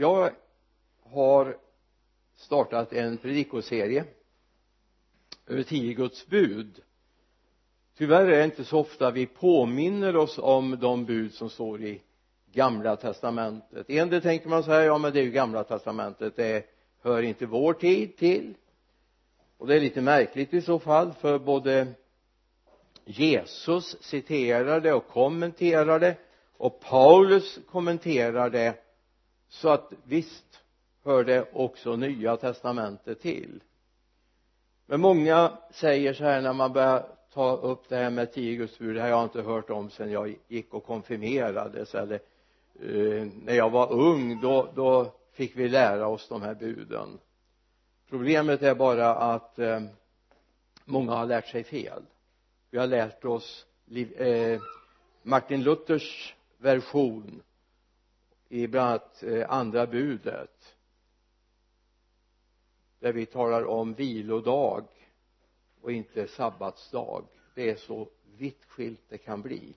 jag har startat en predikoserie över tio Guds bud. Tyvärr är det inte så ofta vi påminner oss om de bud som står i gamla testamentet. En del tänker man så här ja men det är ju gamla testamentet. Det hör inte vår tid till. Och det är lite märkligt i så fall för både Jesus citerar det och kommenterar det och Paulus kommenterar det så att visst hör det också nya testamentet till. Men många säger så här när man börjar ta upp det här med tio Guds bud det här har jag inte hört om sedan jag gick och konfirmerades eller eh, när jag var ung då, då fick vi lära oss de här buden. Problemet är bara att eh, många har lärt sig fel. Vi har lärt oss eh, Martin Luthers version i bland annat eh, andra budet där vi talar om vilodag och inte sabbatsdag. Det är så vitt skilt det kan bli.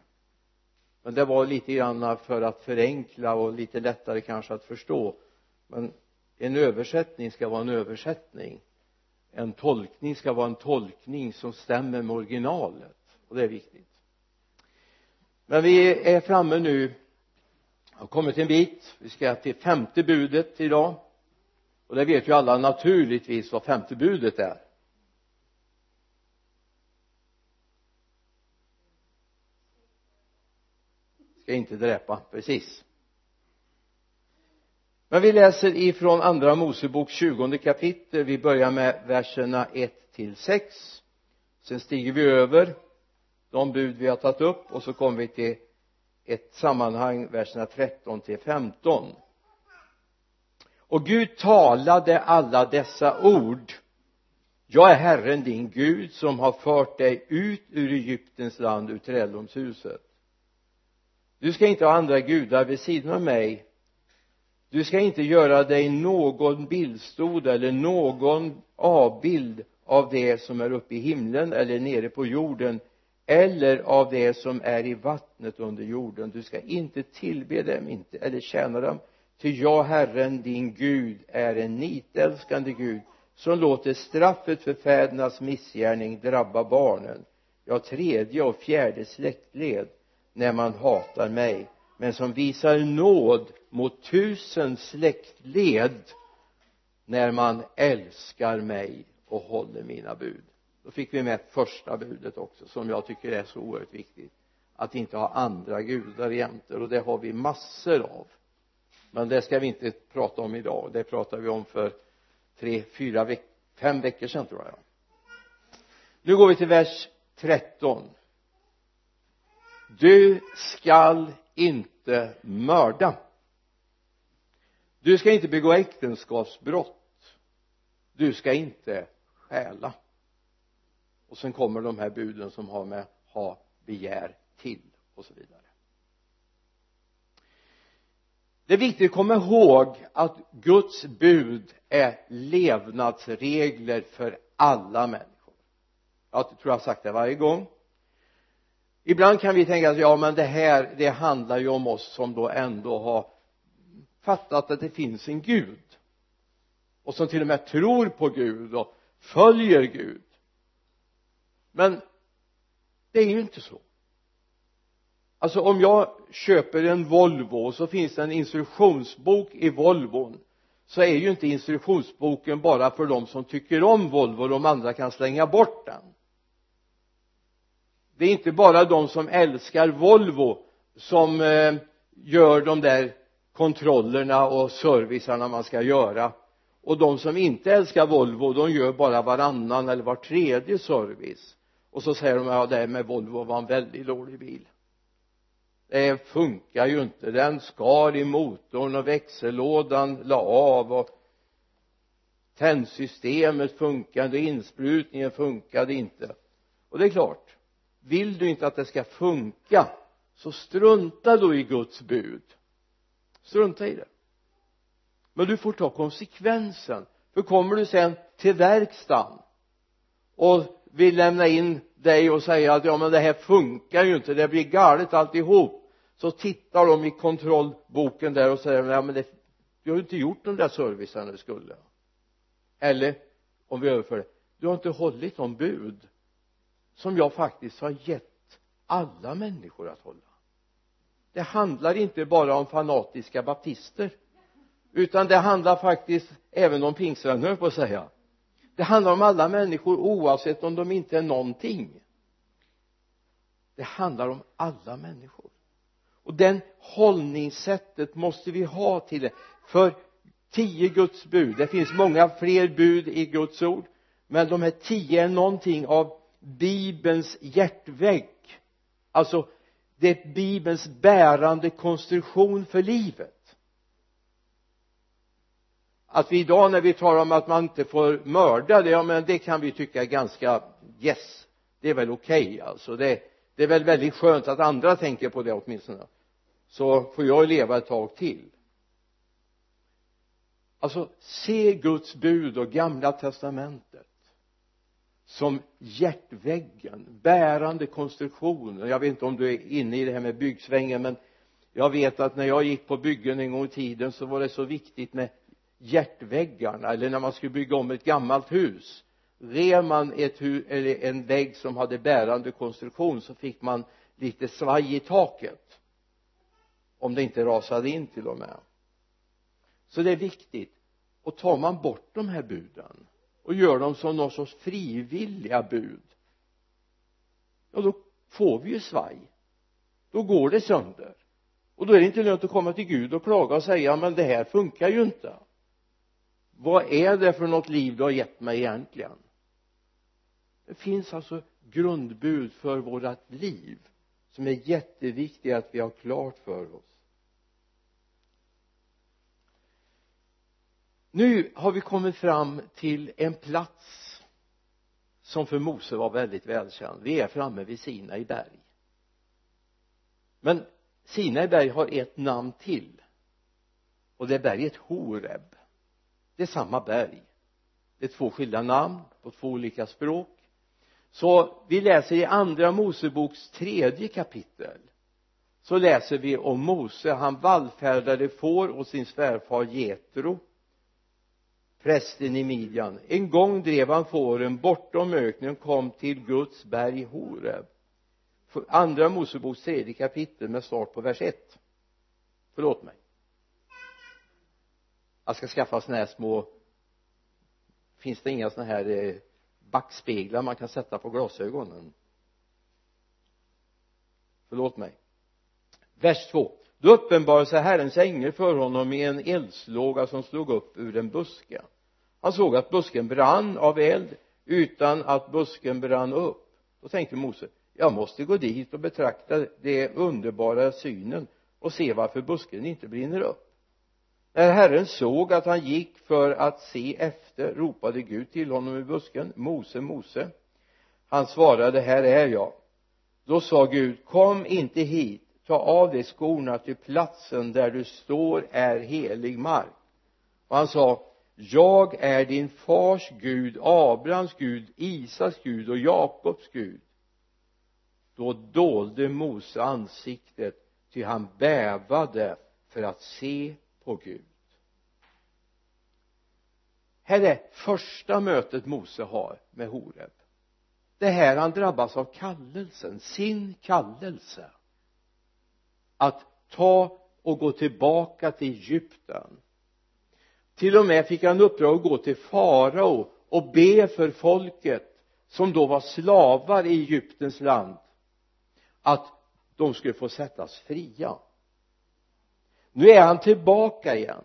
Men det var lite grann för att förenkla och lite lättare kanske att förstå. Men en översättning ska vara en översättning. En tolkning ska vara en tolkning som stämmer med originalet. Och det är viktigt. Men vi är framme nu har kommit en bit. Vi ska till femte budet idag. Och det vet ju alla naturligtvis vad femte budet är. Ska inte dräpa precis. Men vi läser ifrån andra mosebok 20 kapitel. Vi börjar med verserna 1 till 6 sen stiger vi över de bud vi har tagit upp och så kommer vi till ett sammanhang verserna 13 till 15 och Gud talade alla dessa ord. Jag är Herren din Gud som har fört dig ut ur Egyptens land ur träldomshuset. Du ska inte ha andra gudar vid sidan av mig. Du ska inte göra dig någon bildstod eller någon avbild av det som är uppe i himlen eller nere på jorden eller av det som är i vattnet under jorden. Du ska inte tillbe dem inte eller tjäna dem. Ty jag herren din Gud är en nitälskande Gud som låter straffet för fädernas missgärning drabba barnen. Ja tredje och fjärde släktled när man hatar mig men som visar nåd mot tusen släktled när man älskar mig och håller mina bud då fick vi med första budet också som jag tycker är så oerhört viktigt. Att inte ha andra gudar jämte och det har vi massor av. Men det ska vi inte prata om idag. Det pratar vi om för tre, fyra, veck fem veckor sedan tror jag. Nu går vi till vers 13 du skall inte mörda. Du ska inte begå äktenskapsbrott. Du ska inte stjäla och sen kommer de här buden som har med ha begär till och så vidare. Det är viktigt att komma ihåg att Guds bud är levnadsregler för alla människor. Jag tror jag har sagt det varje gång. Ibland kan vi tänka att ja men det här det handlar ju om oss som då ändå har fattat att det finns en gud. Och som till och med tror på Gud och följer Gud men det är ju inte så. Alltså om jag köper en Volvo och så finns det en instruktionsbok i Volvon så är ju inte instruktionsboken bara för de som tycker om Volvo de andra kan slänga bort den. Det är inte bara de som älskar Volvo som eh, gör de där kontrollerna och servicerna man ska göra. Och de som inte älskar Volvo de gör bara varannan eller var tredje service och så säger de ja det här med Volvo var en väldigt dålig bil. Det funkar ju inte. Den skar i motorn och växellådan la av och tändsystemet funkade insprutningen funkade inte. Och det är klart vill du inte att det ska funka så strunta då i Guds bud. Strunta i det. Men du får ta konsekvensen. För kommer du sen till verkstaden och vill lämna in dig och säga att ja men det här funkar ju inte det blir galet alltihop. Så tittar de i kontrollboken där och säger ja men det du har ju inte gjort den där servicen du skulle. Eller om vi överför det du har inte hållit de bud som jag faktiskt har gett alla människor att hålla. Det handlar inte bara om fanatiska baptister utan det handlar faktiskt även om pingstvänner på att säga det handlar om alla människor oavsett om de inte är någonting. Det handlar om alla människor. Och den hållningssättet måste vi ha till det. För tio Guds bud det finns många fler bud i Guds ord men de här tio är någonting av bibelns hjärtvägg. Alltså det är bibelns bärande konstruktion för livet att vi idag när vi talar om att man inte får mörda det, ja men det kan vi tycka är ganska yes det är väl okej okay, alltså. Det, det är väl väldigt skönt att andra tänker på det åtminstone. Så får jag leva ett tag till. Alltså se Guds bud och gamla testamentet som hjärtväggen bärande konstruktioner jag vet inte om du är inne i det här med byggsvängen men jag vet att när jag gick på byggen en gång i tiden så var det så viktigt med hjärtväggarna eller när man skulle bygga om ett gammalt hus rev man ett hus eller en vägg som hade bärande konstruktion så fick man lite svaj i taket. Om det inte rasade in till och med. Så det är viktigt. Och tar man bort de här buden och gör dem som någon sorts frivilliga bud ja då får vi ju svaj. Då går det sönder. Och då är det inte lönt att komma till Gud och klaga och säga men det här funkar ju inte vad är det för något liv du har gett mig egentligen? Det finns alltså grundbud för vårat liv som är jätteviktiga att vi har klart för oss. Nu har vi kommit fram till en plats som för Mose var väldigt välkänd. Vi är framme vid Sinai berg men Sinai berg har ett namn till. Och det är berget Horeb det är samma berg. Det är två skilda namn på två olika språk. Så vi läser i andra Moseboks tredje kapitel. Så läser vi om Mose. Han vallfärdade får och sin svärfar Jetro prästen i Midjan. En gång drev han fåren bortom öknen och kom till Guds berg Horeb. Andra Moseboks tredje kapitel med start på vers 1 förlåt mig jag ska skaffa såna här små finns det inga såna här eh, backspeglar man kan sätta på glasögonen? Förlåt mig. Vers 2 då uppenbarade sig Herrens ängel för honom i en eldslåga som slog upp ur en buske. Han såg att busken brann av eld utan att busken brann upp. Då tänkte Mose jag måste gå dit och betrakta det underbara synen och se varför busken inte brinner upp när Herren såg att han gick för att se efter ropade Gud till honom i busken Mose, Mose. Han svarade här är jag. Då sa Gud kom inte hit ta av dig skorna till platsen där du står är helig mark. Och han sa jag är din fars Gud Abrahams Gud Isaks Gud och Jakobs Gud. Då dolde Mose ansiktet ty han bävade för att se på Gud. Här är första mötet Mose har med Horeb. Det här han drabbas av kallelsen, sin kallelse. Att ta och gå tillbaka till Egypten. Till och med fick han uppdrag att gå till farao och be för folket som då var slavar i Egyptens land att de skulle få sättas fria nu är han tillbaka igen.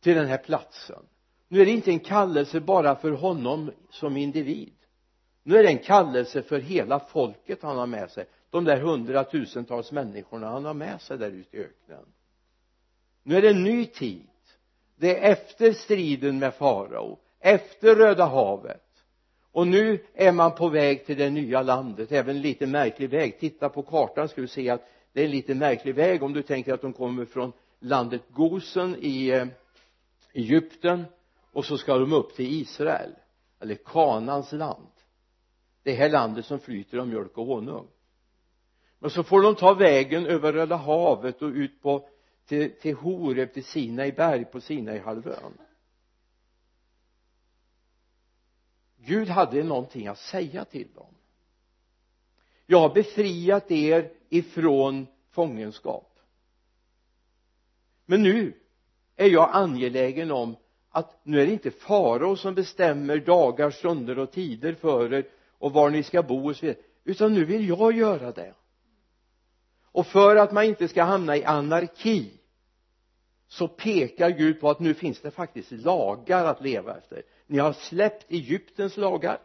Till den här platsen. Nu är det inte en kallelse bara för honom som individ. Nu är det en kallelse för hela folket han har med sig. De där hundratusentals människorna han har med sig där ute i öknen. Nu är det en ny tid. Det är efter striden med farao efter röda havet. Och nu är man på väg till det nya landet. Även en lite märklig väg. Titta på kartan ska du se att det är en lite märklig väg om du tänker att de kommer från landet Gosen i eh, Egypten och så ska de upp till Israel eller Kanans land. Det här landet som flyter av mjölk och honung. Men så får de ta vägen över Röda havet och ut på till, till Horeb, till Sinai berg på Sinaihalvön. Gud hade någonting att säga till dem. Jag har befriat er ifrån fångenskap. Men nu är jag angelägen om att nu är det inte farao som bestämmer dagar, stunder och tider för er och var ni ska bo och så vidare utan nu vill jag göra det. Och för att man inte ska hamna i anarki så pekar Gud på att nu finns det faktiskt lagar att leva efter. Ni har släppt Egyptens lagar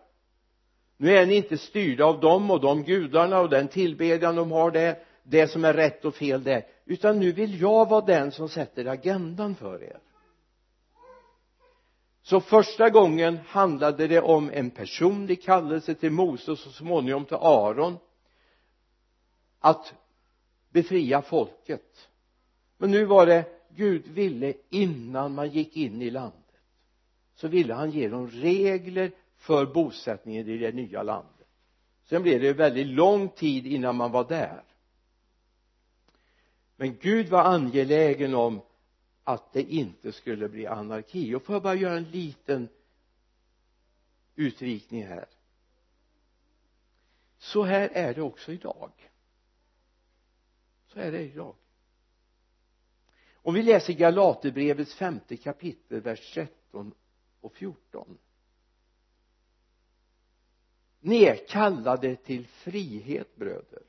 nu är ni inte styrda av dem och de gudarna och den tillbedjan de har där det som är rätt och fel där. Utan nu vill jag vara den som sätter agendan för er. Så första gången handlade det om en personlig kallelse till Moses och så småningom till Aron att befria folket. Men nu var det Gud ville innan man gick in i landet. Så ville han ge dem regler för bosättningen i det nya landet. Sen blev det väldigt lång tid innan man var där. Men Gud var angelägen om att det inte skulle bli anarki. Och får jag bara göra en liten utvikning här. Så här är det också idag. Så är det idag. Om vi läser Galaterbrevets femte kapitel vers 13 och 14 ni är kallade till frihet bröder.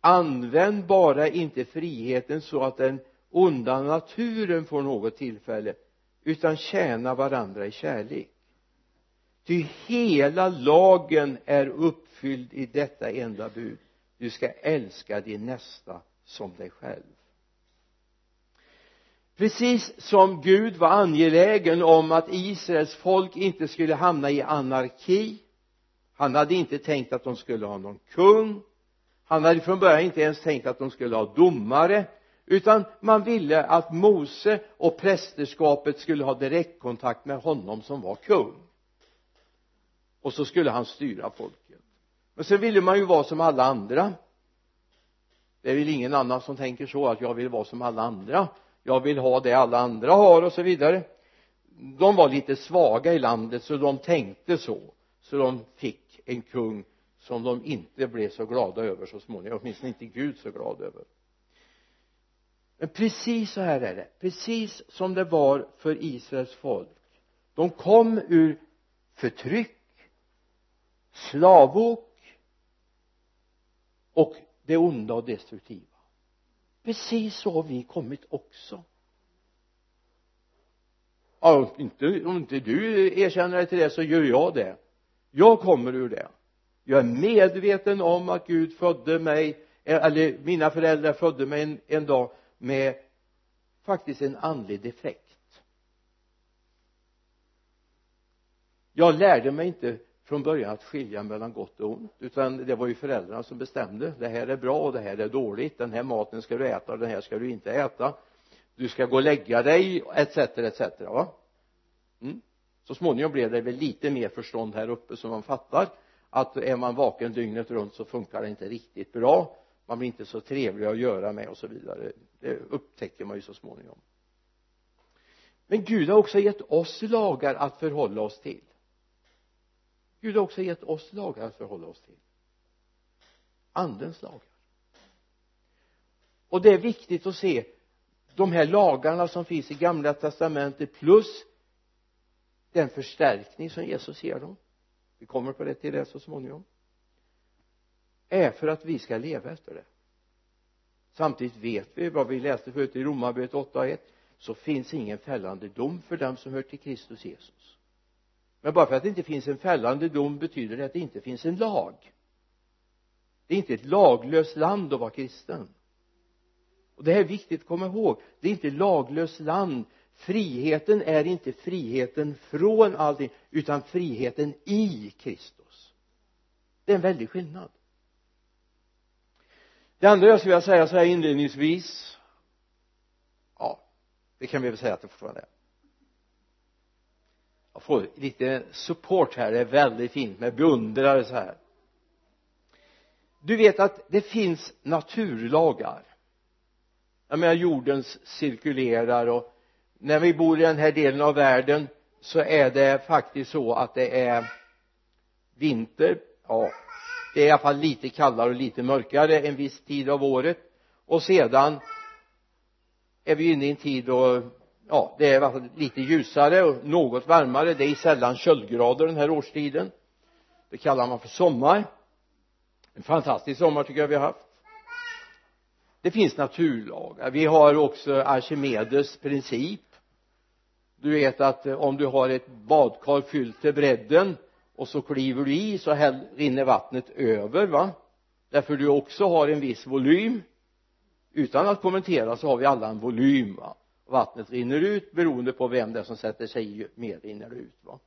Använd bara inte friheten så att den onda naturen får något tillfälle utan tjäna varandra i kärlek. Ty hela lagen är uppfylld i detta enda bud. Du ska älska din nästa som dig själv. Precis som Gud var angelägen om att Israels folk inte skulle hamna i anarki han hade inte tänkt att de skulle ha någon kung. Han hade från början inte ens tänkt att de skulle ha domare utan man ville att Mose och prästerskapet skulle ha direktkontakt med honom som var kung. Och så skulle han styra folket. Men sen ville man ju vara som alla andra. Det är väl ingen annan som tänker så att jag vill vara som alla andra. Jag vill ha det alla andra har och så vidare. De var lite svaga i landet så de tänkte så. Så de fick en kung som de inte blev så glada över så småningom. Åtminstone inte Gud så glad över. Men precis så här är det. Precis som det var för Israels folk. De kom ur förtryck slavok och det onda och destruktiva. Precis så har vi kommit också. Ja, om inte, om inte du erkänner dig till det så gör jag det jag kommer ur det. Jag är medveten om att Gud födde mig eller mina föräldrar födde mig en, en dag med faktiskt en andlig defekt. Jag lärde mig inte från början att skilja mellan gott och ont utan det var ju föräldrarna som bestämde. Det här är bra och det här är dåligt den här maten ska du äta och den här ska du inte äta. Du ska gå och lägga dig etc etc va? Mm så småningom blev det väl lite mer förstånd här uppe så man fattar att är man vaken dygnet runt så funkar det inte riktigt bra. Man blir inte så trevlig att göra med och så vidare. Det upptäcker man ju så småningom. Men Gud har också gett oss lagar att förhålla oss till. Gud har också gett oss lagar att förhålla oss till. Andens lagar. Och det är viktigt att se de här lagarna som finns i gamla testamentet plus den förstärkning som Jesus ger dem. Vi kommer på det till det så småningom. Är för att vi ska leva efter det. Samtidigt vet vi vad vi läste förut i Romarbrevet 8.1 så finns ingen fällande dom för dem som hör till Kristus Jesus. Men bara för att det inte finns en fällande dom betyder det att det inte finns en lag. Det är inte ett laglöst land att vara kristen. Och det här är viktigt att komma ihåg. Det är inte ett laglöst land friheten är inte friheten från allting utan friheten i Kristus. Det är en väldig skillnad. Det andra jag skulle vilja säga så här inledningsvis. Ja det kan vi väl säga att det fortfarande är. Jag får lite support här det är väldigt fint med beundrare så här. Du vet att det finns naturlagar. Jag menar jordens cirkulerar och när vi bor i den här delen av världen så är det faktiskt så att det är vinter. Ja det är i alla fall lite kallare och lite mörkare en viss tid av året. Och sedan är vi inne i en tid då ja det är i alla fall lite ljusare och något varmare. Det är sällan köldgrader den här årstiden. Det kallar man för sommar. En fantastisk sommar tycker jag vi har haft. Det finns naturlagar. Vi har också Archimedes princip du vet att eh, om du har ett badkar fyllt till bredden och så kliver du i så häll, rinner vattnet över va? Därför du också har en viss volym. Utan att kommentera så har vi alla en volym va? Vattnet rinner ut beroende på vem det är som sätter sig i mer rinner det ut va?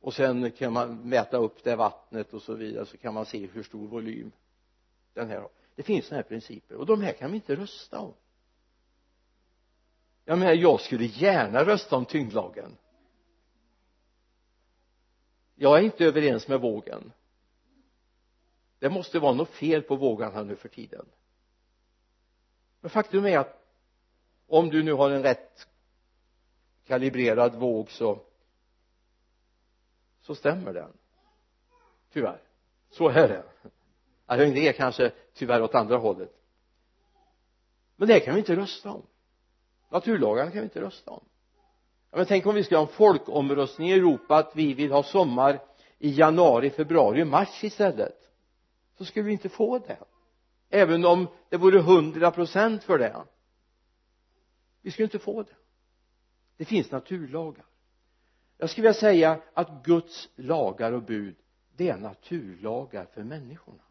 Och sen kan man mäta upp det vattnet och så vidare så kan man se hur stor volym den här har. Det finns sådana här principer och de här kan vi inte rösta om jag menar jag skulle gärna rösta om tyngdlagen. Jag är inte överens med vågen. Det måste vara något fel på vågen här nu för tiden. Men faktum är att om du nu har en rätt kalibrerad våg så så stämmer den. Tyvärr. Så är det. Alltså det är kanske tyvärr åt andra hållet. Men det kan vi inte rösta om naturlagarna kan vi inte rösta om. Ja, men tänk om vi ska ha en folkomröstning i Europa att vi vill ha sommar i januari, februari, mars istället. Så skulle vi inte få det. Även om det vore hundra procent för det. Vi skulle inte få det. Det finns naturlagar. Jag skulle vilja säga att Guds lagar och bud det är naturlagar för människorna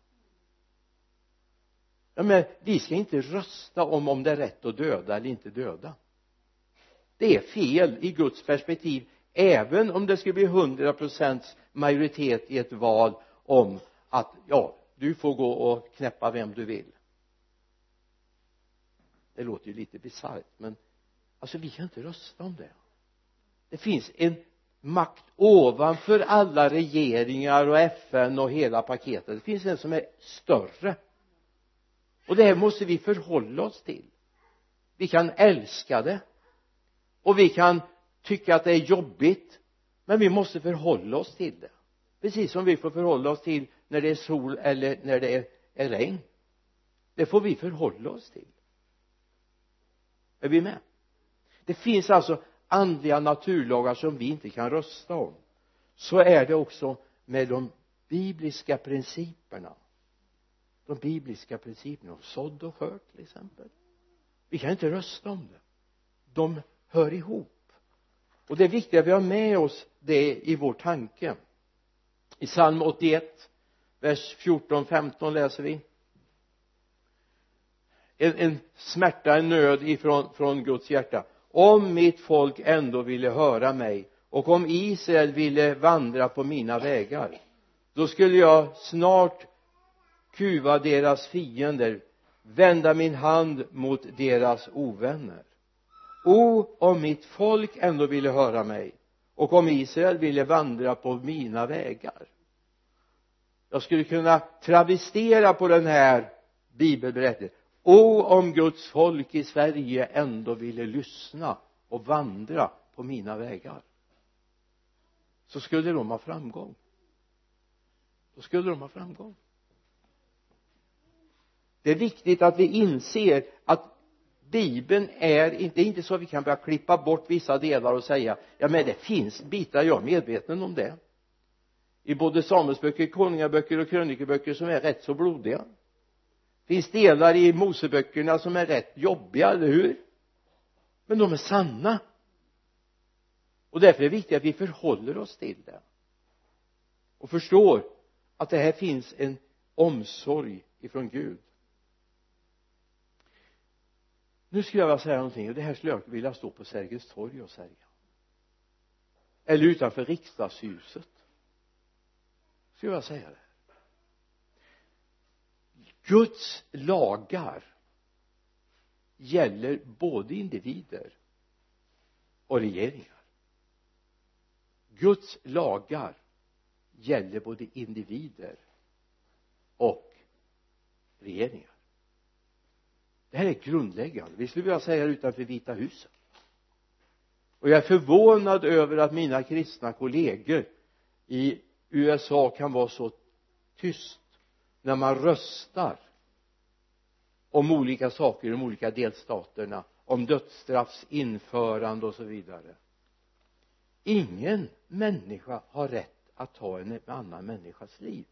ja, men vi ska inte rösta om om det är rätt att döda eller inte döda. Det är fel i Guds perspektiv även om det skulle bli hundra procents majoritet i ett val om att ja du får gå och knäppa vem du vill. Det låter ju lite bisarrt men alltså vi kan inte rösta om det. Det finns en makt ovanför alla regeringar och FN och hela paketet. Det finns en som är större och det här måste vi förhålla oss till. Vi kan älska det. Och vi kan tycka att det är jobbigt. Men vi måste förhålla oss till det. Precis som vi får förhålla oss till när det är sol eller när det är, är regn. Det får vi förhålla oss till. Är vi med? Det finns alltså andliga naturlagar som vi inte kan rösta om. Så är det också med de bibliska principerna de bibliska principerna om sådd och skörd till exempel. Vi kan inte rösta om det. De hör ihop. Och det är viktigt att vi har med oss det i vår tanke. I psalm 81 vers 14 15 läser vi. En, en smärta, en nöd ifrån från Guds hjärta. Om mitt folk ändå ville höra mig och om Israel ville vandra på mina vägar då skulle jag snart kuva deras fiender vända min hand mot deras ovänner. O om mitt folk ändå ville höra mig och om Israel ville vandra på mina vägar. Jag skulle kunna travestera på den här bibelberättelsen. O om Guds folk i Sverige ändå ville lyssna och vandra på mina vägar. Så skulle de ha framgång. Då skulle de ha framgång det är viktigt att vi inser att bibeln är inte, det är inte så att vi kan börja klippa bort vissa delar och säga ja men det finns bitar, jag är medveten om det. I både Samuelsböcker, konungaböcker och krönikeböcker som är rätt så blodiga. Finns delar i Moseböckerna som är rätt jobbiga, eller hur? Men de är sanna. Och därför är det viktigt att vi förhåller oss till det. Och förstår att det här finns en omsorg ifrån Gud nu skulle jag vilja säga någonting och det här skulle jag vilja stå på Sergels torg och säga. Eller utanför riksdagshuset. Skulle jag vilja säga det. Guds lagar gäller både individer och regeringar. Guds lagar gäller både individer och regeringar det här är grundläggande. Vi skulle vilja säga det utanför vita huset? Och jag är förvånad över att mina kristna kollegor i USA kan vara så tyst när man röstar om olika saker i de olika delstaterna om dödsstraffs införande och så vidare. Ingen människa har rätt att ta en annan människas liv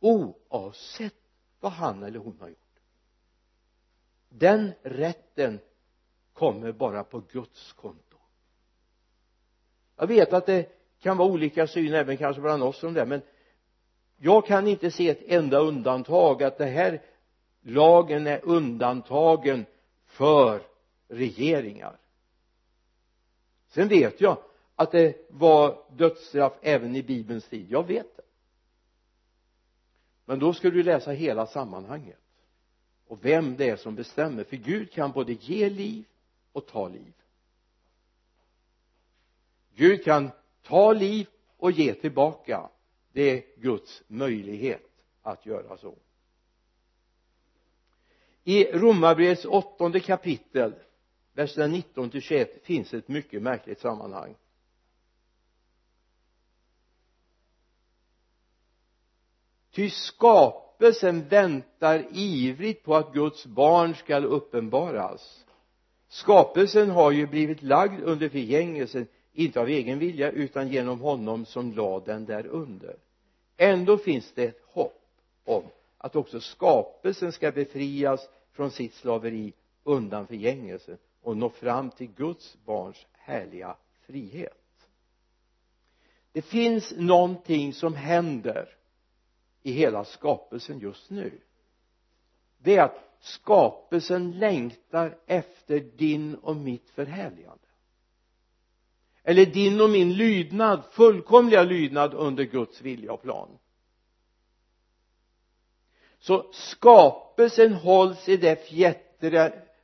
oavsett vad han eller hon har gjort den rätten kommer bara på Guds konto. Jag vet att det kan vara olika syn även kanske bland oss om det men jag kan inte se ett enda undantag att det här lagen är undantagen för regeringar. Sen vet jag att det var dödsstraff även i bibelns tid. Jag vet det. Men då ska du läsa hela sammanhanget och vem det är som bestämmer. För Gud kan både ge liv och ta liv. Gud kan ta liv och ge tillbaka. Det är Guds möjlighet att göra så. I romarbrevets åttonde kapitel verserna 19 till 21 finns ett mycket märkligt sammanhang. Ty skap skapelsen väntar ivrigt på att Guds barn skall uppenbaras. Skapelsen har ju blivit lagd under förgängelsen inte av egen vilja utan genom honom som lade den där under. Ändå finns det ett hopp om att också skapelsen ska befrias från sitt slaveri undan förgängelsen och nå fram till Guds barns härliga frihet. Det finns någonting som händer i hela skapelsen just nu. Det är att skapelsen längtar efter din och mitt förhärligande. Eller din och min lydnad, fullkomliga lydnad under Guds vilja och plan. Så skapelsen hålls i det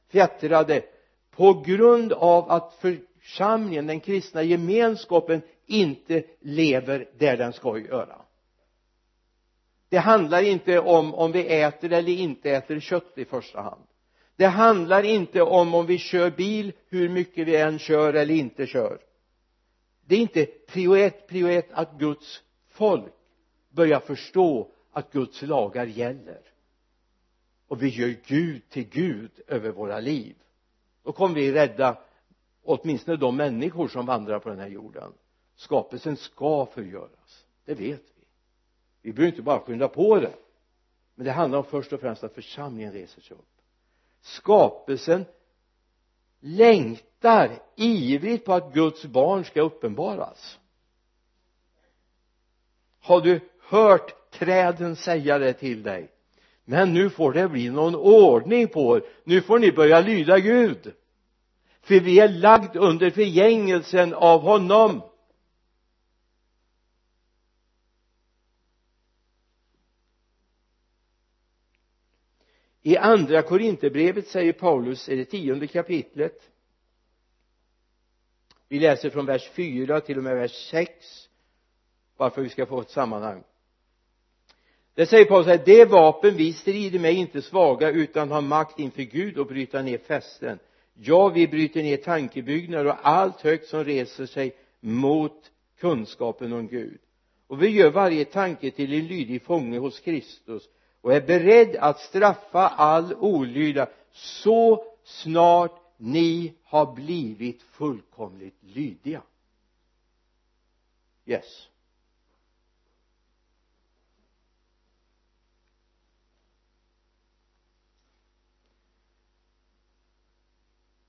fjättrade på grund av att församlingen, den kristna gemenskapen inte lever där den ska göra det handlar inte om om vi äter eller inte äter kött i första hand. Det handlar inte om om vi kör bil hur mycket vi än kör eller inte kör. Det är inte prio ett, prio ett att Guds folk börjar förstå att Guds lagar gäller. Och vi gör Gud till Gud över våra liv. Då kommer vi rädda åtminstone de människor som vandrar på den här jorden. Skapelsen ska förgöras. Det vet vi vi behöver inte bara skynda på det. Men det handlar om först och främst att församlingen reser sig upp. Skapelsen längtar ivrigt på att Guds barn ska uppenbaras. Har du hört träden säga det till dig? Men nu får det bli någon ordning på er. Nu får ni börja lyda Gud. För vi är lagd under förgängelsen av honom. I andra korinterbrevet säger Paulus i det tionde kapitlet? Vi läser från vers 4 till och med vers 6 varför vi ska få ett sammanhang. Det säger Paulus här det vapen vi strider med är inte svaga utan har makt inför Gud och bryta ner fästen. Ja vi bryter ner tankebyggnader och allt högt som reser sig mot kunskapen om Gud. Och vi gör varje tanke till en lydig fånge hos Kristus och är beredd att straffa all olydnad så snart ni har blivit fullkomligt lydiga. Yes.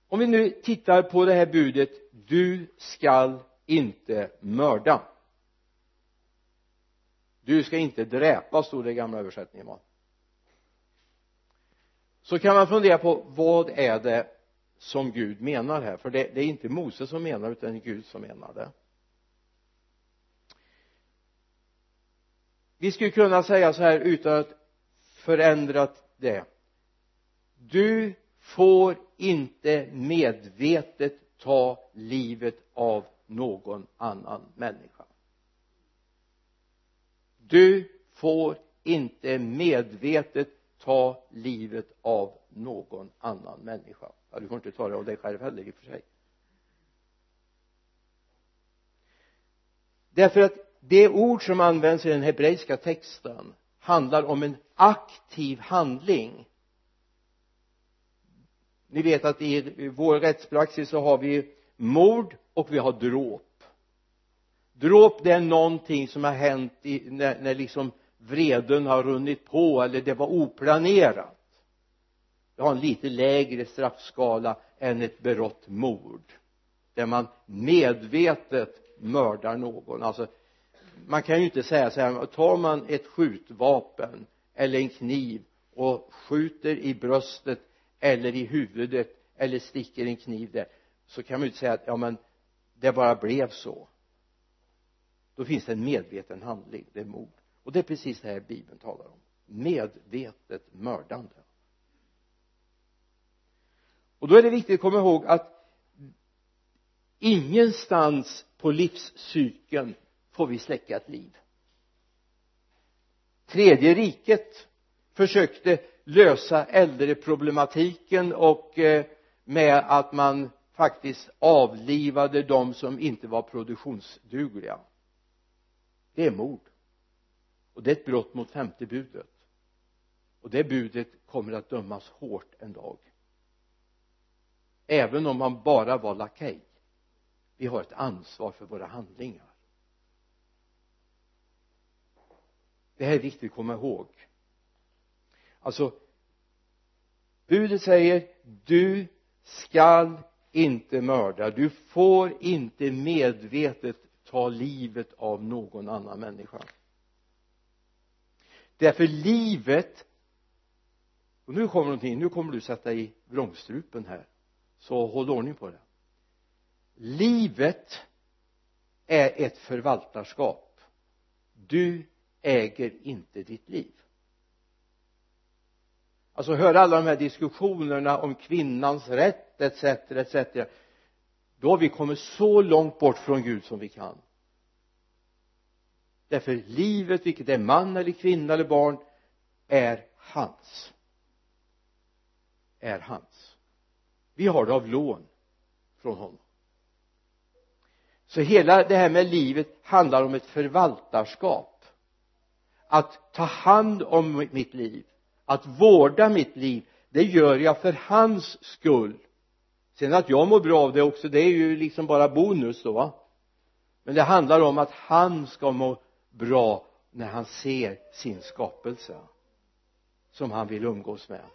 Om vi nu tittar på det här budet du skall inte mörda du ska inte dräpa stod det i gamla översättningen va så kan man fundera på vad är det som Gud menar här? För det, det är inte Mose som menar utan det är Gud som menar det. Vi skulle kunna säga så här utan att förändra det. Du får inte medvetet ta livet av någon annan människa du får inte medvetet ta livet av någon annan människa. Ja, du får inte ta det av dig själv heller i och för sig. Därför att det ord som används i den hebreiska texten handlar om en aktiv handling. Ni vet att i vår rättspraxis så har vi mord och vi har dråp dråp det är någonting som har hänt i, när, när liksom vreden har runnit på eller det var oplanerat. Det har en lite lägre straffskala än ett berått mord där man medvetet mördar någon. Alltså man kan ju inte säga så här tar man ett skjutvapen eller en kniv och skjuter i bröstet eller i huvudet eller sticker en kniv där så kan man ju inte säga att ja men det bara blev så då finns det en medveten handling det är mord. Och det är precis det här bibeln talar om. Medvetet mördande. Och då är det viktigt att komma ihåg att ingenstans på livscykeln får vi släcka ett liv. Tredje riket försökte lösa äldreproblematiken och eh, med att man faktiskt avlivade de som inte var produktionsdugliga det är mord. Och det är ett brott mot femte budet. Och det budet kommer att dömas hårt en dag. Även om man bara var lakej. Vi har ett ansvar för våra handlingar. Det här är viktigt att komma ihåg. Alltså budet säger du skall inte mörda. Du får inte medvetet ta livet av någon annan människa. Därför livet och nu kommer någonting, nu kommer du sätta i vrångstrupen här. Så håll ordning på det. Livet är ett förvaltarskap. Du äger inte ditt liv. Alltså höra alla de här diskussionerna om kvinnans rätt etc etc då har vi kommit så långt bort från Gud som vi kan därför livet vilket är man eller kvinna eller barn är hans. Är hans. Vi har det av lån från honom. Så hela det här med livet handlar om ett förvaltarskap. Att ta hand om mitt liv att vårda mitt liv det gör jag för hans skull. Sen att jag mår bra av det också det är ju liksom bara bonus då va? Men det handlar om att han ska må bra när han ser sin skapelse som han vill umgås med.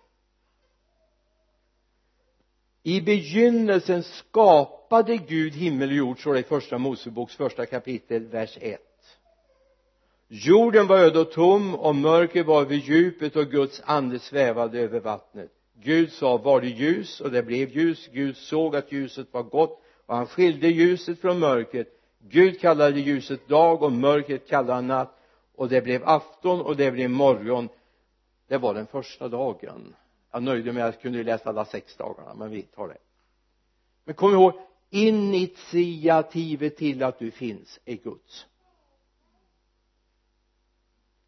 I begynnelsen skapade Gud himmel och jord står det i första Moseboks första kapitel vers 1 jorden var öde och tom och mörker var över djupet och Guds ande svävade över vattnet. Gud sa var det ljus? Och det blev ljus. Gud såg att ljuset var gott och han skilde ljuset från mörkret. Gud kallade ljuset dag och mörkret kallade han natt. Och det blev afton och det blev morgon. Det var den första dagen. Jag nöjde mig att jag kunde läsa alla sex dagarna men vi tar det. Men kom ihåg initiativet till att du finns är Guds.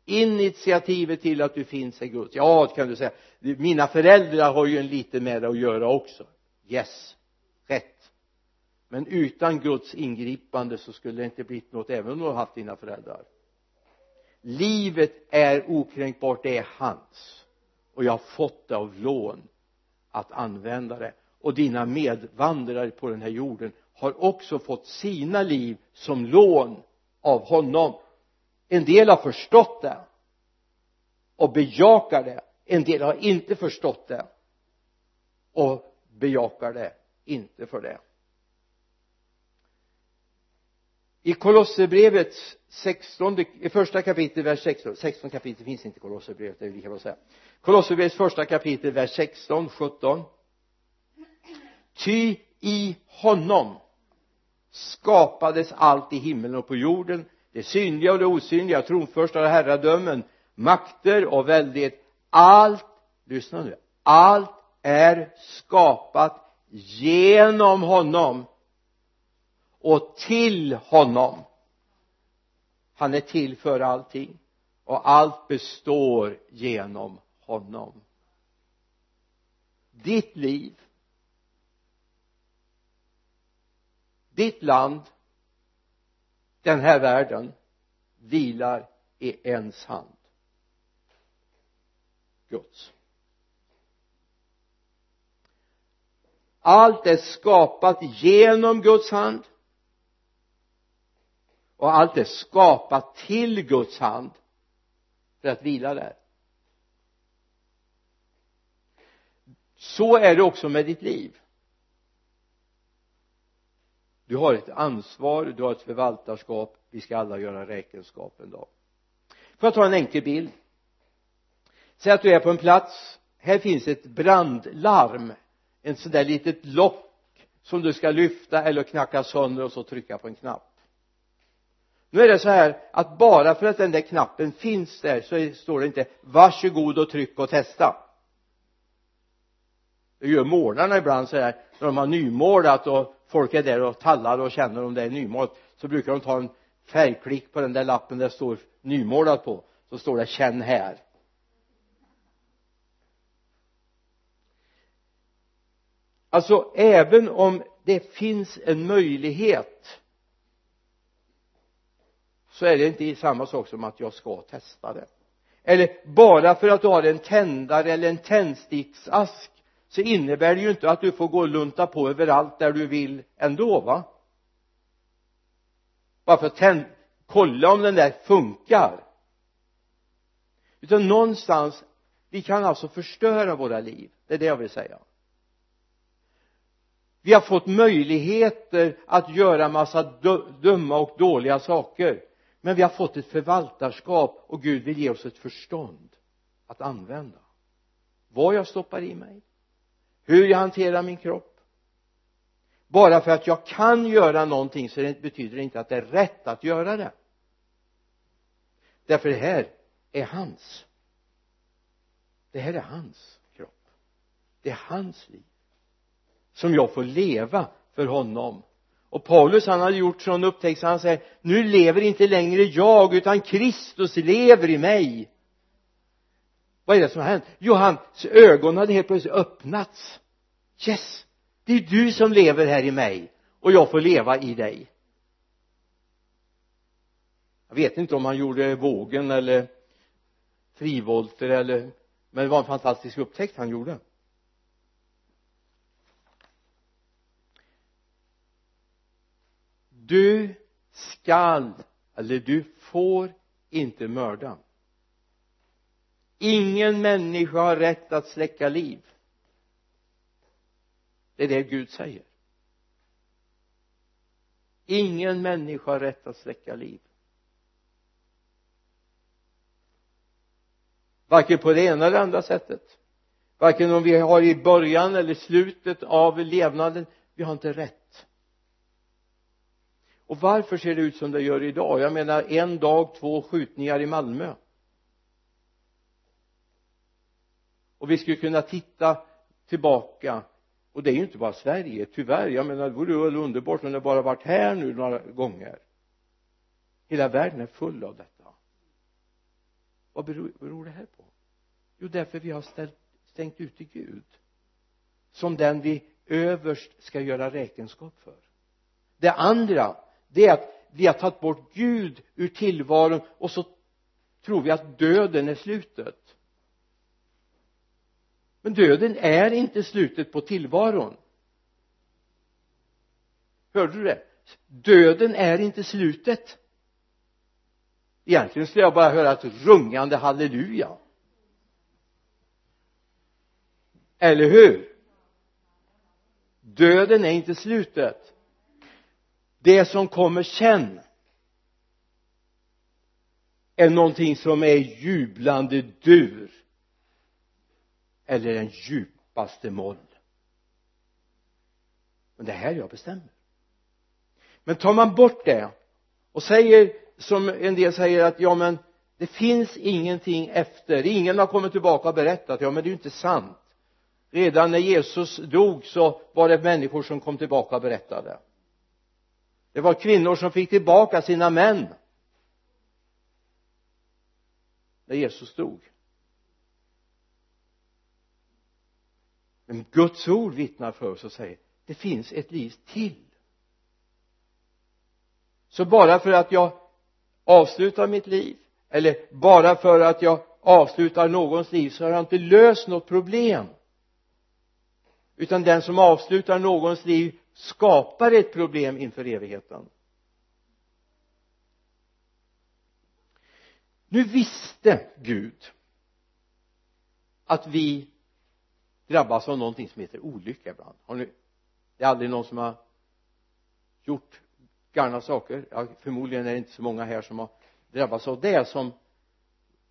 Initiativet till att du finns är Guds. Ja kan du säga. Mina föräldrar har ju en lite med det att göra också. Yes men utan Guds ingripande så skulle det inte blivit något även om du har haft dina föräldrar. Livet är okränkbart det är hans. Och jag har fått det av lån att använda det. Och dina medvandrare på den här jorden har också fått sina liv som lån av honom. En del har förstått det och bejakar det. En del har inte förstått det och bejakar det inte för det. I Kolosserbrevets 16 i första kapitlet vers 16 16 kapitel finns inte i Kolosserbrevet det är lika bra att säga. Kolosserbrevets första kapitel vers 16 17 ty i honom skapades allt i himlen och på jorden det synliga och det osynliga tronförstar och herradömen makter och väldighet. Allt lyssna nu allt är skapat genom honom och till honom. Han är till för allting och allt består genom honom. Ditt liv ditt land den här världen vilar i ens hand. Guds. Allt är skapat genom Guds hand och allt är skapat till Guds hand för att vila där. Så är det också med ditt liv. Du har ett ansvar, du har ett förvaltarskap. Vi ska alla göra räkenskap en dag. Får jag ta en enkel bild? Säg att du är på en plats. Här finns ett brandlarm. En sån där litet lock som du ska lyfta eller knacka sönder och så trycka på en knapp nu är det så här att bara för att den där knappen finns där så står det inte varsågod och tryck och testa. Det gör målarna ibland så här när de har nymålat och folk är där och tallar och känner om det är nymålat så brukar de ta en färgklick på den där lappen där det står nymålat på. Så står det känn här. Alltså även om det finns en möjlighet så är det inte samma sak som att jag ska testa det. Eller bara för att du har en tändare eller en tändsticksask så innebär det ju inte att du får gå och lunta på överallt där du vill ändå va? Bara för att tänd, kolla om den där funkar. Utan någonstans vi kan alltså förstöra våra liv. Det är det jag vill säga. Vi har fått möjligheter att göra massa dumma och dåliga saker men vi har fått ett förvaltarskap och Gud vill ge oss ett förstånd att använda. Vad jag stoppar i mig hur jag hanterar min kropp. Bara för att jag kan göra någonting så det betyder det inte att det är rätt att göra det. Därför det här är hans. Det här är hans kropp. Det är hans liv som jag får leva för honom och Paulus han hade gjort sån upptäckt så han säger nu lever inte längre jag utan Kristus lever i mig. Vad är det som har hänt? Jo hans ögon hade helt plötsligt öppnats. Yes det är du som lever här i mig och jag får leva i dig. Jag vet inte om han gjorde vågen eller frivolter eller men det var en fantastisk upptäckt han gjorde. Du skall eller du får inte mörda. Ingen människa har rätt att släcka liv. Det är det Gud säger. Ingen människa har rätt att släcka liv. Varken på det ena eller andra sättet. Varken om vi har i början eller slutet av levnaden. Vi har inte rätt och varför ser det ut som det gör idag? Jag menar en dag två skjutningar i Malmö. Och vi skulle kunna titta tillbaka. Och det är ju inte bara Sverige tyvärr. Jag menar det vore väl underbart om det bara varit här nu några gånger. Hela världen är full av detta. Vad beror, beror det här på? Jo därför vi har ställt, stängt ute Gud som den vi överst ska göra räkenskap för. Det andra det är att vi har tagit bort Gud ur tillvaron och så tror vi att döden är slutet. Men döden är inte slutet på tillvaron. Hörde du det? Döden är inte slutet. Egentligen skulle jag bara höra ett rungande halleluja. Eller hur? Döden är inte slutet det som kommer sen är någonting som är jublande dur eller den djupaste moll. Men det är här jag bestämmer. Men tar man bort det och säger som en del säger att ja men det finns ingenting efter. Ingen har kommit tillbaka och berättat. Ja men det är ju inte sant. Redan när Jesus dog så var det människor som kom tillbaka och berättade det var kvinnor som fick tillbaka sina män. När Jesus dog. Men Guds ord vittnar för oss och säger det finns ett liv till. Så bara för att jag avslutar mitt liv eller bara för att jag avslutar någons liv så har jag inte löst något problem. Utan den som avslutar någons liv skapar ett problem inför evigheten. Nu visste Gud att vi drabbas av någonting som heter olycka ibland. Har ni det är aldrig någon som har gjort galna saker. Ja, förmodligen är det inte så många här som har drabbats av det som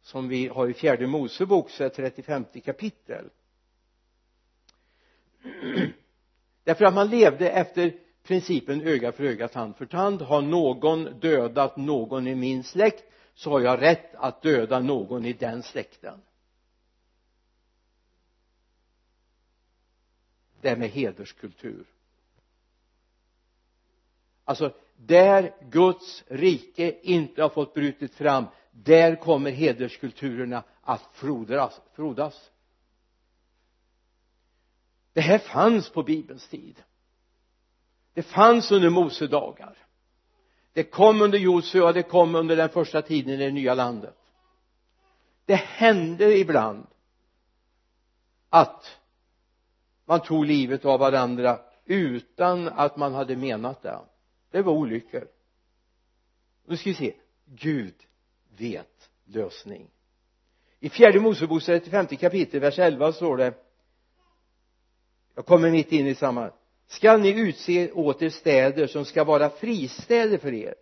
som vi har i fjärde Mosebok så är 35 kapitel därför att man levde efter principen öga för öga, tand för tand. Har någon dödat någon i min släkt så har jag rätt att döda någon i den släkten. Det med hederskultur. Alltså där Guds rike inte har fått brutit fram där kommer hederskulturerna att frodas, frodas det här fanns på bibelns tid. Det fanns under Mose dagar det kom under Josua det kom under den första tiden i det nya landet. Det hände ibland att man tog livet av varandra utan att man hade menat det. Det var olyckor. Nu ska vi se. Gud vet lösning. I fjärde Mosebok 35 kapitel vers 11 står det jag kommer mitt in i samma skall ni utse åt er städer som ska vara fristäder för er?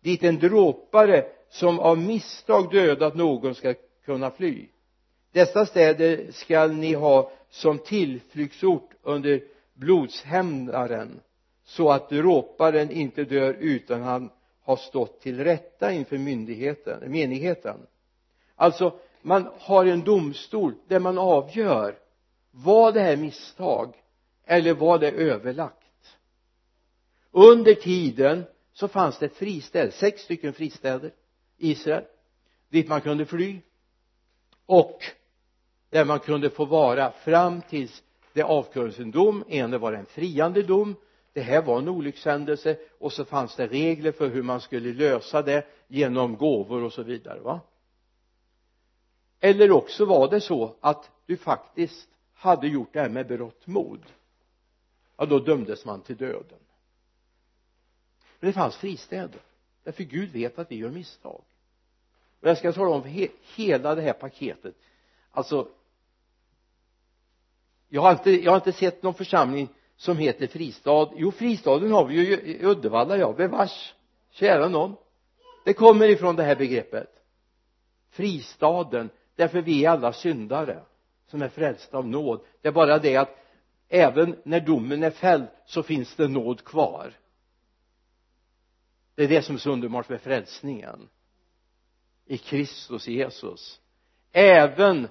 Dit en dråpare som av misstag dödat någon ska kunna fly. Dessa städer skall ni ha som tillflyktsort under blodshämnaren så att dråparen inte dör utan han har stått till rätta inför myndigheten, menigheten. Alltså man har en domstol där man avgör var det här misstag eller var det överlagt? Under tiden så fanns det fristäder, sex stycken fristäder i Israel dit man kunde fly och där man kunde få vara fram tills det avkunnades en dom. Ena var en friande dom. Det här var en olyckshändelse och så fanns det regler för hur man skulle lösa det genom gåvor och så vidare va? Eller också var det så att du faktiskt hade gjort det här med berått mod ja då dömdes man till döden. Men det fanns fristäder. Därför Gud vet att vi gör misstag. Och jag ska tala om he hela det här paketet. Alltså jag har inte jag har inte sett någon församling som heter fristad. Jo fristaden har vi ju i Uddevalla ja. Bevars kära någon? Det kommer ifrån det här begreppet. Fristaden. Därför vi är alla syndare som är frälsta av nåd. Det är bara det att även när domen är fälld så finns det nåd kvar. Det är det som är så underbart med frälsningen. I Kristus Jesus. Även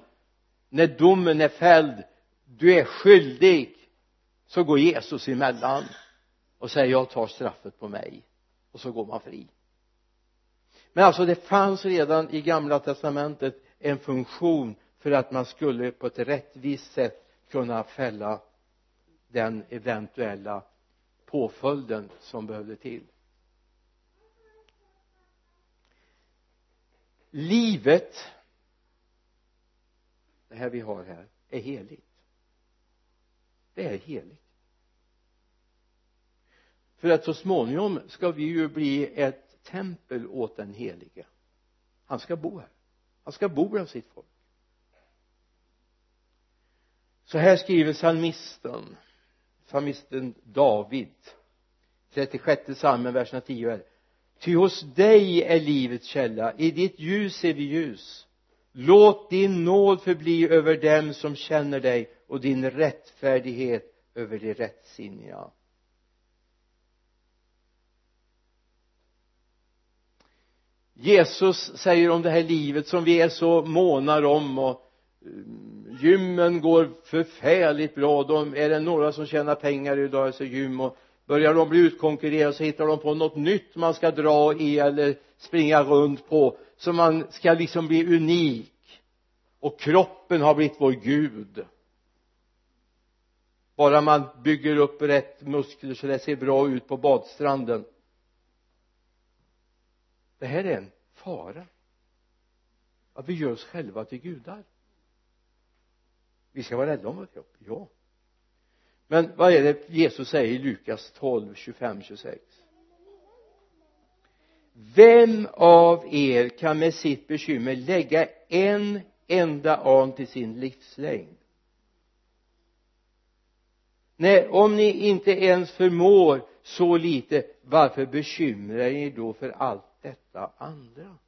när domen är fälld du är skyldig så går Jesus emellan och säger jag tar straffet på mig. Och så går man fri. Men alltså det fanns redan i gamla testamentet en funktion för att man skulle på ett rättvist sätt kunna fälla den eventuella påföljden som behövde till. Livet det här vi har här är heligt. Det är heligt. För att så småningom ska vi ju bli ett tempel åt den helige. Han ska bo här. Han ska bo bland sitt folk. Så här skriver psalmisten psalmisten David. 36 psalmen verserna 10 är ty hos dig är livets källa i ditt ljus ser vi ljus. Låt din nåd förbli över dem som känner dig och din rättfärdighet över de rättsinniga. Jesus säger om det här livet som vi är så månar om och mm, gymmen går förfärligt bra. De är det några som tjänar pengar idag så gym och börjar de bli utkonkurrerade så hittar de på något nytt man ska dra i eller springa runt på så man ska liksom bli unik. Och kroppen har blivit vår gud. Bara man bygger upp rätt muskler så det ser bra ut på badstranden. Det här är en fara. Att vi gör oss själva till gudar vi ska vara rädda om vår kropp, ja. Men vad är det Jesus säger i Lukas 12, 25, 26 vem av er kan med sitt bekymmer lägga en enda an till sin livslängd? Nej om ni inte ens förmår så lite varför bekymrar ni då för allt detta andra?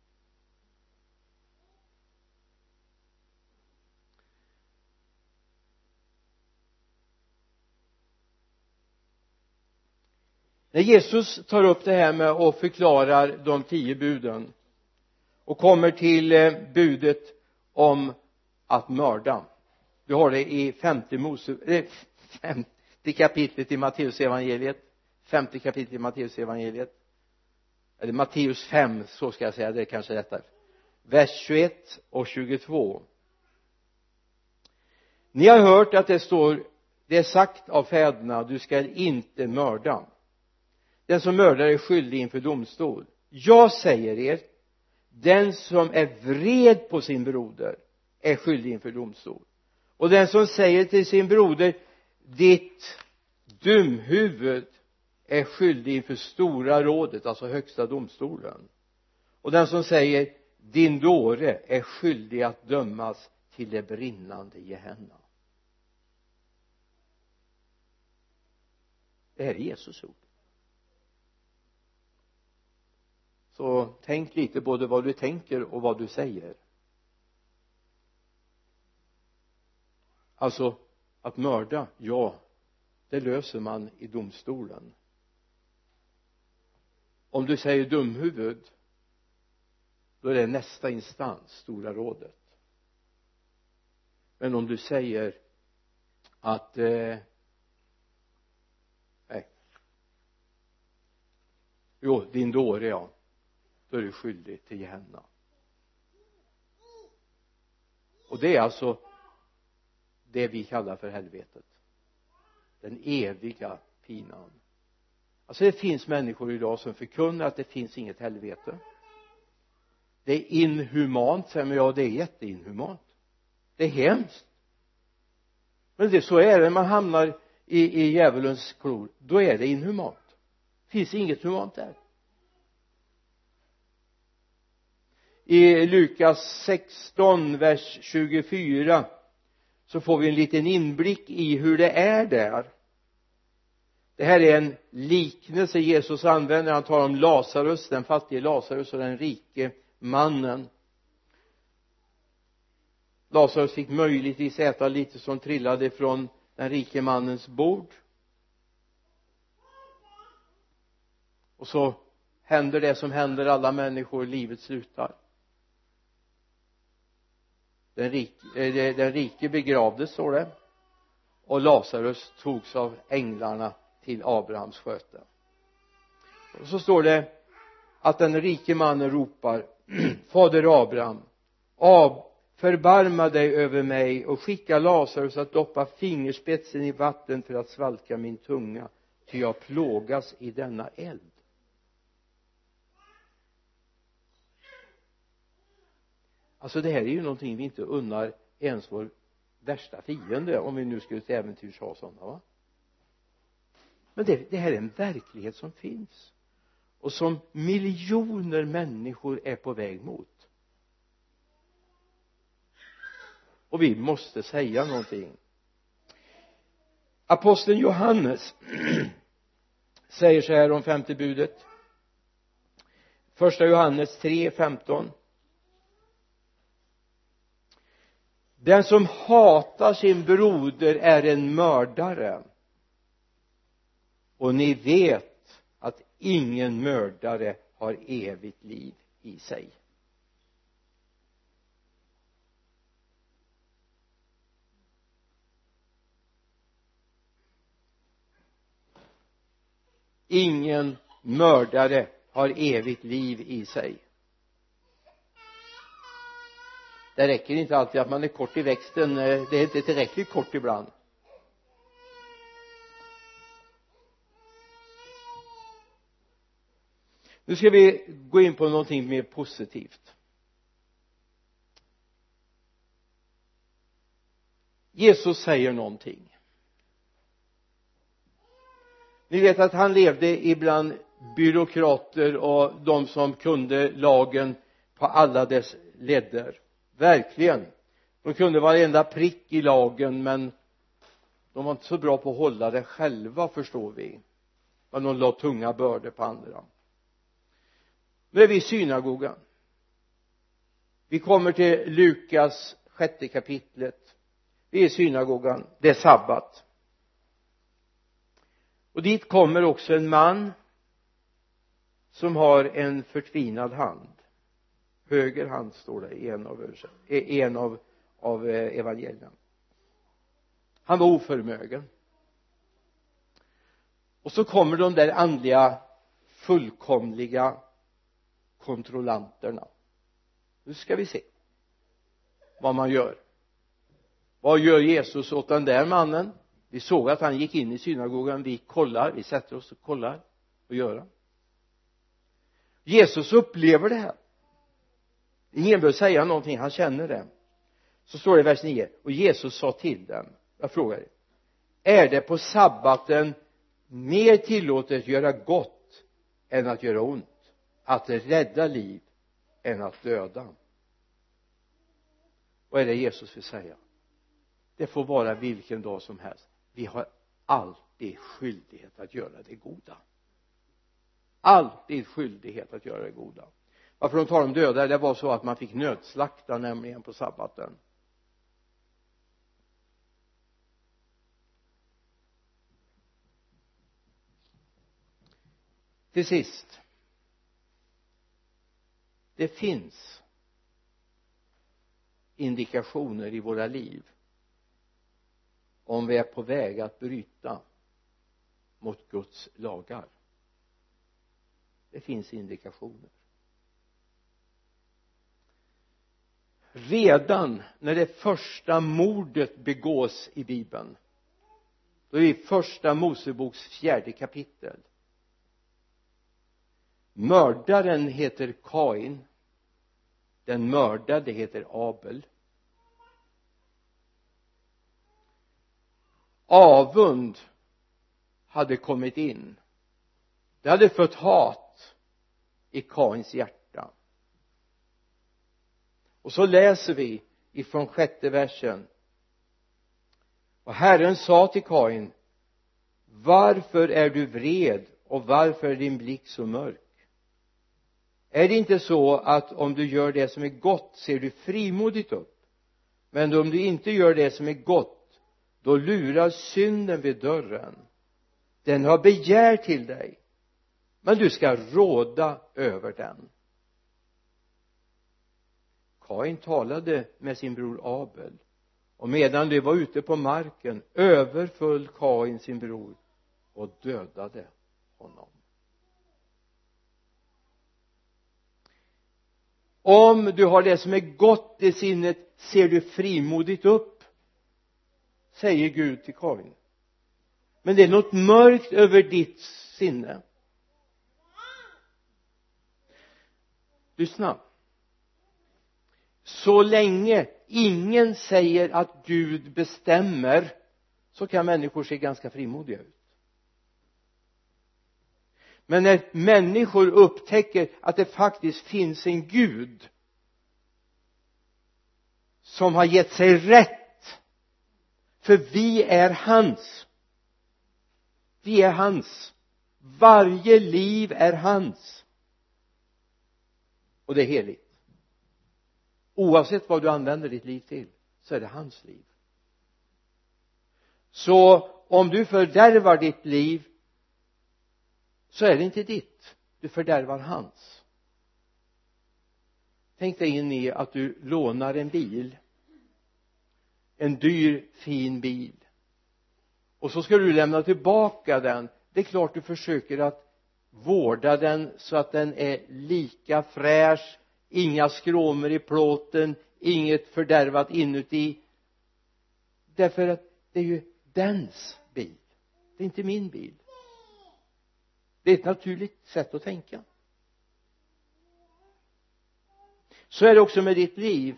När Jesus tar upp det här med och förklarar de tio buden och kommer till eh, budet om att mörda. Du har det i femte Mose eh, femte kapitlet i Matteusevangeliet femte kapitlet i Matteusevangeliet eller Matteus 5 så ska jag säga det är kanske rättare. Vers 21 och 22 ni har hört att det står det är sagt av fäderna du skall inte mörda den som mördar är skyldig inför domstol. Jag säger er den som är vred på sin broder är skyldig inför domstol. Och den som säger till sin broder ditt dumhuvud är skyldig inför stora rådet alltså högsta domstolen. Och den som säger din dåre är skyldig att dömas till det brinnande Gehenna. Det här är Jesus ord. Så tänk lite både vad du tänker och vad du säger. Alltså att mörda, ja det löser man i domstolen. Om du säger dumhuvud då är det nästa instans, stora rådet. Men om du säger att eh, nej. Jo, din dåre ja då är du skyldig till Gehenna. Och det är alltså det vi kallar för helvetet. Den eviga pinan. Alltså det finns människor idag som förkunnar att det finns inget helvete. Det är inhumant säger man. Ja det är jätteinhumant. Det är hemskt. Men det, så är det. När man hamnar i, i djävulens klor. Då är det inhumant. Det finns inget humant där. I Lukas 16 vers 24 så får vi en liten inblick i hur det är där. Det här är en liknelse Jesus använder. Han talar om Lazarus den fattige Lazarus och den rike mannen. Lazarus fick möjligtvis äta lite som trillade från den rike mannens bord. Och så händer det som händer alla människor livet slutar den rike, eh, den rike begravdes står det. Och Lazarus togs av änglarna till Abrahams sköte. Och så står det att den rike mannen ropar fader Abraham Ab förbarma dig över mig och skicka Lazarus att doppa fingerspetsen i vatten för att svalka min tunga ty jag plågas i denna eld. Alltså det här är ju någonting vi inte unnar ens vår värsta fiende om vi nu skulle till äventyrs ha sådana va? Men det, det här är en verklighet som finns och som miljoner människor är på väg mot. Och vi måste säga någonting. Aposteln Johannes säger så här om femte budet. Första Johannes 3, 15 den som hatar sin broder är en mördare. Och ni vet att ingen mördare har evigt liv i sig. Ingen mördare har evigt liv i sig. det räcker inte alltid att man är kort i växten eh, det är inte tillräckligt kort ibland. Nu ska vi gå in på någonting mer positivt. Jesus säger någonting. Ni vet att han levde ibland byråkrater och de som kunde lagen på alla dess ledder verkligen. De kunde varenda prick i lagen men de var inte så bra på att hålla det själva förstår vi. Men de la tunga bördor på andra. Nu är vi i synagogan. Vi kommer till Lukas sjätte kapitlet. Vi är i synagogan. Det är sabbat. Och dit kommer också en man som har en förtvinad hand höger hand står det i en av, en av, av eh, evangelierna. Han var oförmögen. Och så kommer de där andliga fullkomliga kontrollanterna. Nu ska vi se vad man gör. Vad gör Jesus åt den där mannen? Vi såg att han gick in i synagogan. Vi kollar, vi sätter oss och kollar vad gör han Jesus upplever det här ingen behöver säga någonting, han känner det. Så står det i vers 9 och Jesus sa till dem jag frågar er är det på sabbaten mer tillåtet att göra gott än att göra ont? Att rädda liv än att döda? Vad är det Jesus vill säga? Det får vara vilken dag som helst. Vi har alltid skyldighet att göra det goda. Alltid skyldighet att göra det goda varför de talar om döda. Det var så att man fick nödslakta nämligen på sabbaten. Till sist. Det finns indikationer i våra liv om vi är på väg att bryta mot Guds lagar. Det finns indikationer. Redan när det första mordet begås i bibeln då är vi i första moseboks fjärde kapitel. Mördaren heter Kain. Den mördade heter Abel. Avund hade kommit in. Det hade fött hat i Kains hjärta och så läser vi ifrån sjätte versen. Och Herren sa till Kain varför är du vred och varför är din blick så mörk? Är det inte så att om du gör det som är gott ser du frimodigt upp? Men om du inte gör det som är gott då lurar synden vid dörren. Den har begär till dig men du ska råda över den. Kain talade med sin bror Abel. Och medan de var ute på marken överföll Kain sin bror och dödade honom. Om du har det som är gott i sinnet ser du frimodigt upp säger Gud till Kain. Men det är något mörkt över ditt sinne. Lyssna så länge ingen säger att Gud bestämmer så kan människor se ganska frimodiga ut. Men när människor upptäcker att det faktiskt finns en Gud som har gett sig rätt för vi är hans vi är hans varje liv är hans och det är heligt oavsett vad du använder ditt liv till så är det hans liv. Så om du fördärvar ditt liv så är det inte ditt. Du fördärvar hans. Tänk dig in i att du lånar en bil. En dyr fin bil. Och så ska du lämna tillbaka den. Det är klart du försöker att vårda den så att den är lika fräsch inga skråmor i plåten inget fördärvat inuti. Därför att det är ju dens bil. Det är inte min bil. Det är ett naturligt sätt att tänka. Så är det också med ditt liv.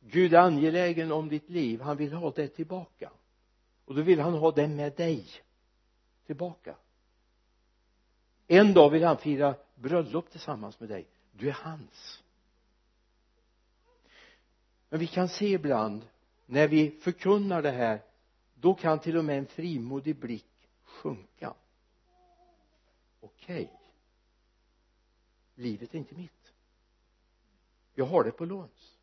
Gud är angelägen om ditt liv. Han vill ha det tillbaka. Och då vill han ha det med dig tillbaka en dag vill han fira bröllop tillsammans med dig. Du är hans. Men vi kan se ibland när vi förkunnar det här då kan till och med en frimodig blick sjunka. Okej. Okay. livet är inte mitt. Jag har det på låns.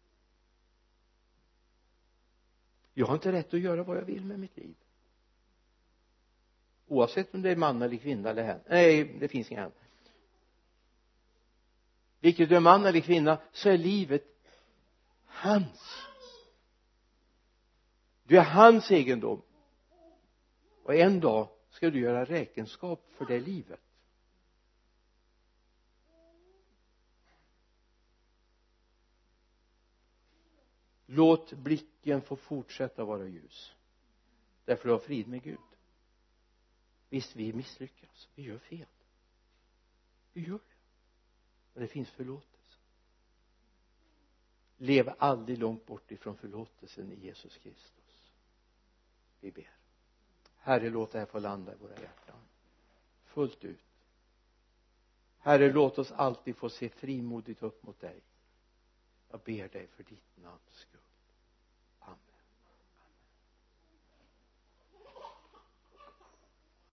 Jag har inte rätt att göra vad jag vill med mitt liv oavsett om det är man eller kvinna eller hen. Nej det finns inga hen. Vilket du är man eller kvinna så är livet hans. Du är hans egendom. Och en dag ska du göra räkenskap för det livet. Låt blicken få fortsätta vara ljus. Därför du har frid med Gud visst vi misslyckas. Vi gör fel. Vi gör det. Men det finns förlåtelse. Lev aldrig långt bort ifrån förlåtelsen i Jesus Kristus. Vi ber. Herre låt det här få landa i våra hjärtan. Fullt ut. Herre låt oss alltid få se frimodigt upp mot dig. Jag ber dig för ditt namns skull.